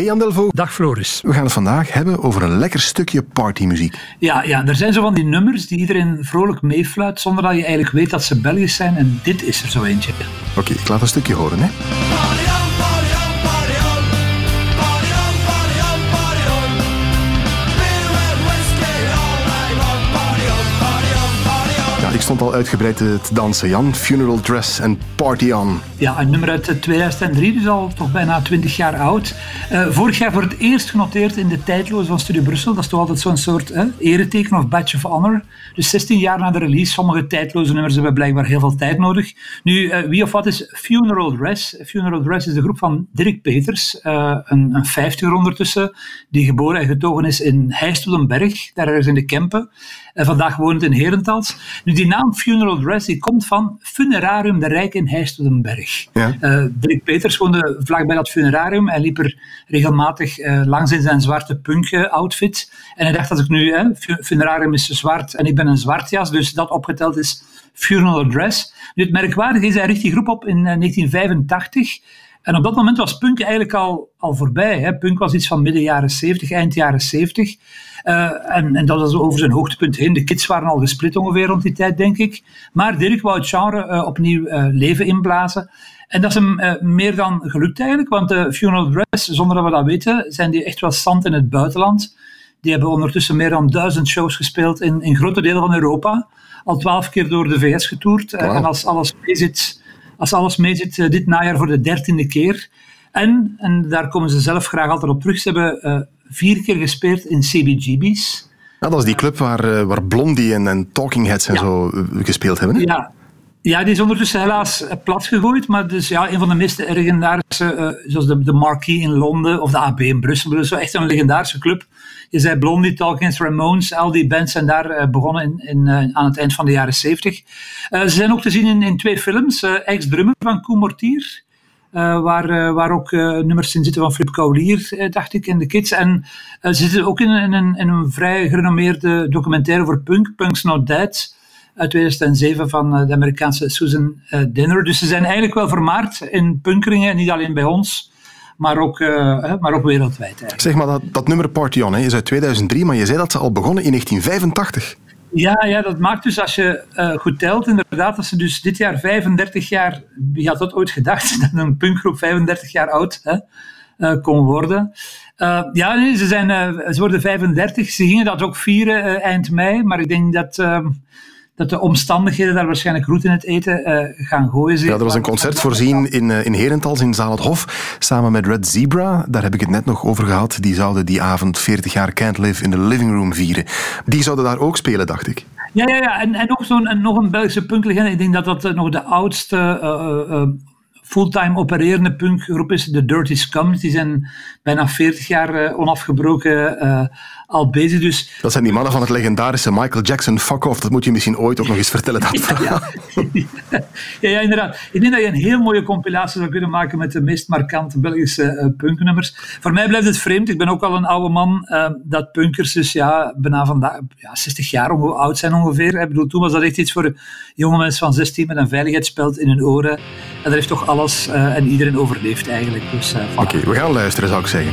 Hey Jan Delvaux. Dag Floris. We gaan het vandaag hebben over een lekker stukje partymuziek. Ja, ja, er zijn zo van die nummers die iedereen vrolijk meefluit zonder dat je eigenlijk weet dat ze Belgisch zijn en dit is er zo eentje. Oké, ik laat een stukje horen hè. Uitgebreid te dansen, Jan. Funeral Dress en Party On. Ja, een nummer uit 2003, dus al toch bijna 20 jaar oud. Uh, vorig jaar voor het eerst genoteerd in de tijdloze van Studio Brussel. Dat is toch altijd zo'n soort uh, ereteken of badge of honor. Dus 16 jaar na de release. Sommige tijdloze nummers hebben blijkbaar heel veel tijd nodig. Nu, uh, wie of wat is Funeral Dress? Funeral Dress is de groep van Dirk Peters, een, een 50 ondertussen, die geboren en getogen is in Heijstolenberg, daar ergens in de Kempen. En vandaag woont in Herentals. Nu, die naam Funeral Dress die komt van Funerarium de Rijk in Heijstolenberg. Ja. Uh, Dirk Peters woonde vlakbij dat funerarium en liep er regelmatig uh, langs in zijn zwarte punk outfit. En hij dacht, als ik nu, hè, funerarium is zwart en ik ben een zwart jas, dus dat opgeteld is Funeral Dress. Nu, het merkwaardige is, hij richt die groep op in 1985. Eh, en op dat moment was punk eigenlijk al, al voorbij. Hè. Punk was iets van midden jaren 70, eind jaren 70. Uh, en, en, dat was over zijn hoogtepunt heen. De kids waren al gesplit ongeveer rond die tijd, denk ik. Maar Dirk wou het genre uh, opnieuw uh, leven inblazen. En dat is hem meer dan gelukt eigenlijk, want de Funeral Dress, zonder dat we dat weten, zijn die echt wel stand in het buitenland. Die hebben ondertussen meer dan duizend shows gespeeld in, in grote delen van Europa. Al twaalf keer door de VS getoerd. Wow. En als alles meezit, als alles meezit dit najaar voor de dertiende keer. En, en daar komen ze zelf graag altijd op terug, ze hebben vier keer gespeeld in CBGB's. Ja, dat is die club waar, eh, waar Blondie en, en Talking Heads en zo eh, gespeeld hebben. Hè? Ja. Ja, die is ondertussen helaas eh, plat gegooid. Maar dus, ja, een van de meest legendarische, uh, zoals de, de Marquee in Londen of de AB in Brussel. Dus echt een legendarische club. Je zei Blondie, Talking Heads, Ramones, al die bands zijn daar uh, begonnen in, in, aan het eind van de jaren 70. ze zijn ook te zien in, in twee films. Ex-drummer van Koen Mortier. Waar, waar ook nummers in zitten van Flip Kaulier, dacht ik, in de kids. En ze zitten ook in, in, een, in een vrij gerenommeerde documentaire voor punk, Punk's Not Dead, uit 2007 van de Amerikaanse Susan Dinner. Dus ze zijn eigenlijk wel vermaard in punkeringen, niet alleen bij ons, maar ook, maar ook wereldwijd. Eigenlijk. Zeg maar, dat, dat nummer Party On hè, is uit 2003, maar je zei dat ze al begonnen in 1985. Ja, ja, dat maakt dus als je uh, goed telt, inderdaad, dat ze dus dit jaar 35 jaar, wie had dat ooit gedacht, dat een punkgroep 35 jaar oud hè, uh, kon worden. Ja, nee, ze, zijn, ze worden 35, ze gingen dat ook vieren eind mei, maar ik denk dat ehm, dat de omstandigheden daar waarschijnlijk roet in het eten uh, gaan gooien. Ja, er was een concert voorzien in, uh, in Herentals in Zaal het Hof, samen met Red Zebra. Daar heb ik het net nog over gehad. Die zouden die avond 40 jaar Can't Live in the Living Room vieren. Die zouden daar ook spelen, dacht ik. Ja, ja, ja. En, en nog, zo'n, nog een Belgische punklegende. Ik denk dat dat nog de oudste uh, fulltime opererende punkgroep is, de Dirty Scum. Die zijn bijna 40 jaar onafgebroken al bezig. Dus, dat zijn die mannen van het legendarische Michael Jackson Fuck Off. Dat moet je misschien ooit ook nog eens vertellen. Dat ja, ja. ja, inderdaad. Ik denk dat je een heel mooie compilatie zou kunnen maken met de meest markante Belgische uh, punknummers. Voor mij blijft het vreemd. Ik ben ook al een oude man. Dat punkers dus ja, bijna vandaag ja, 60 jaar oud zijn ongeveer. Ik bedoel, toen was dat echt iets voor jonge mensen van 16 met een veiligheidsspeld in hun oren. En daar heeft toch alles uh, en iedereen overleefd eigenlijk. Dus, Oké, okay, we gaan luisteren zou ik zeggen.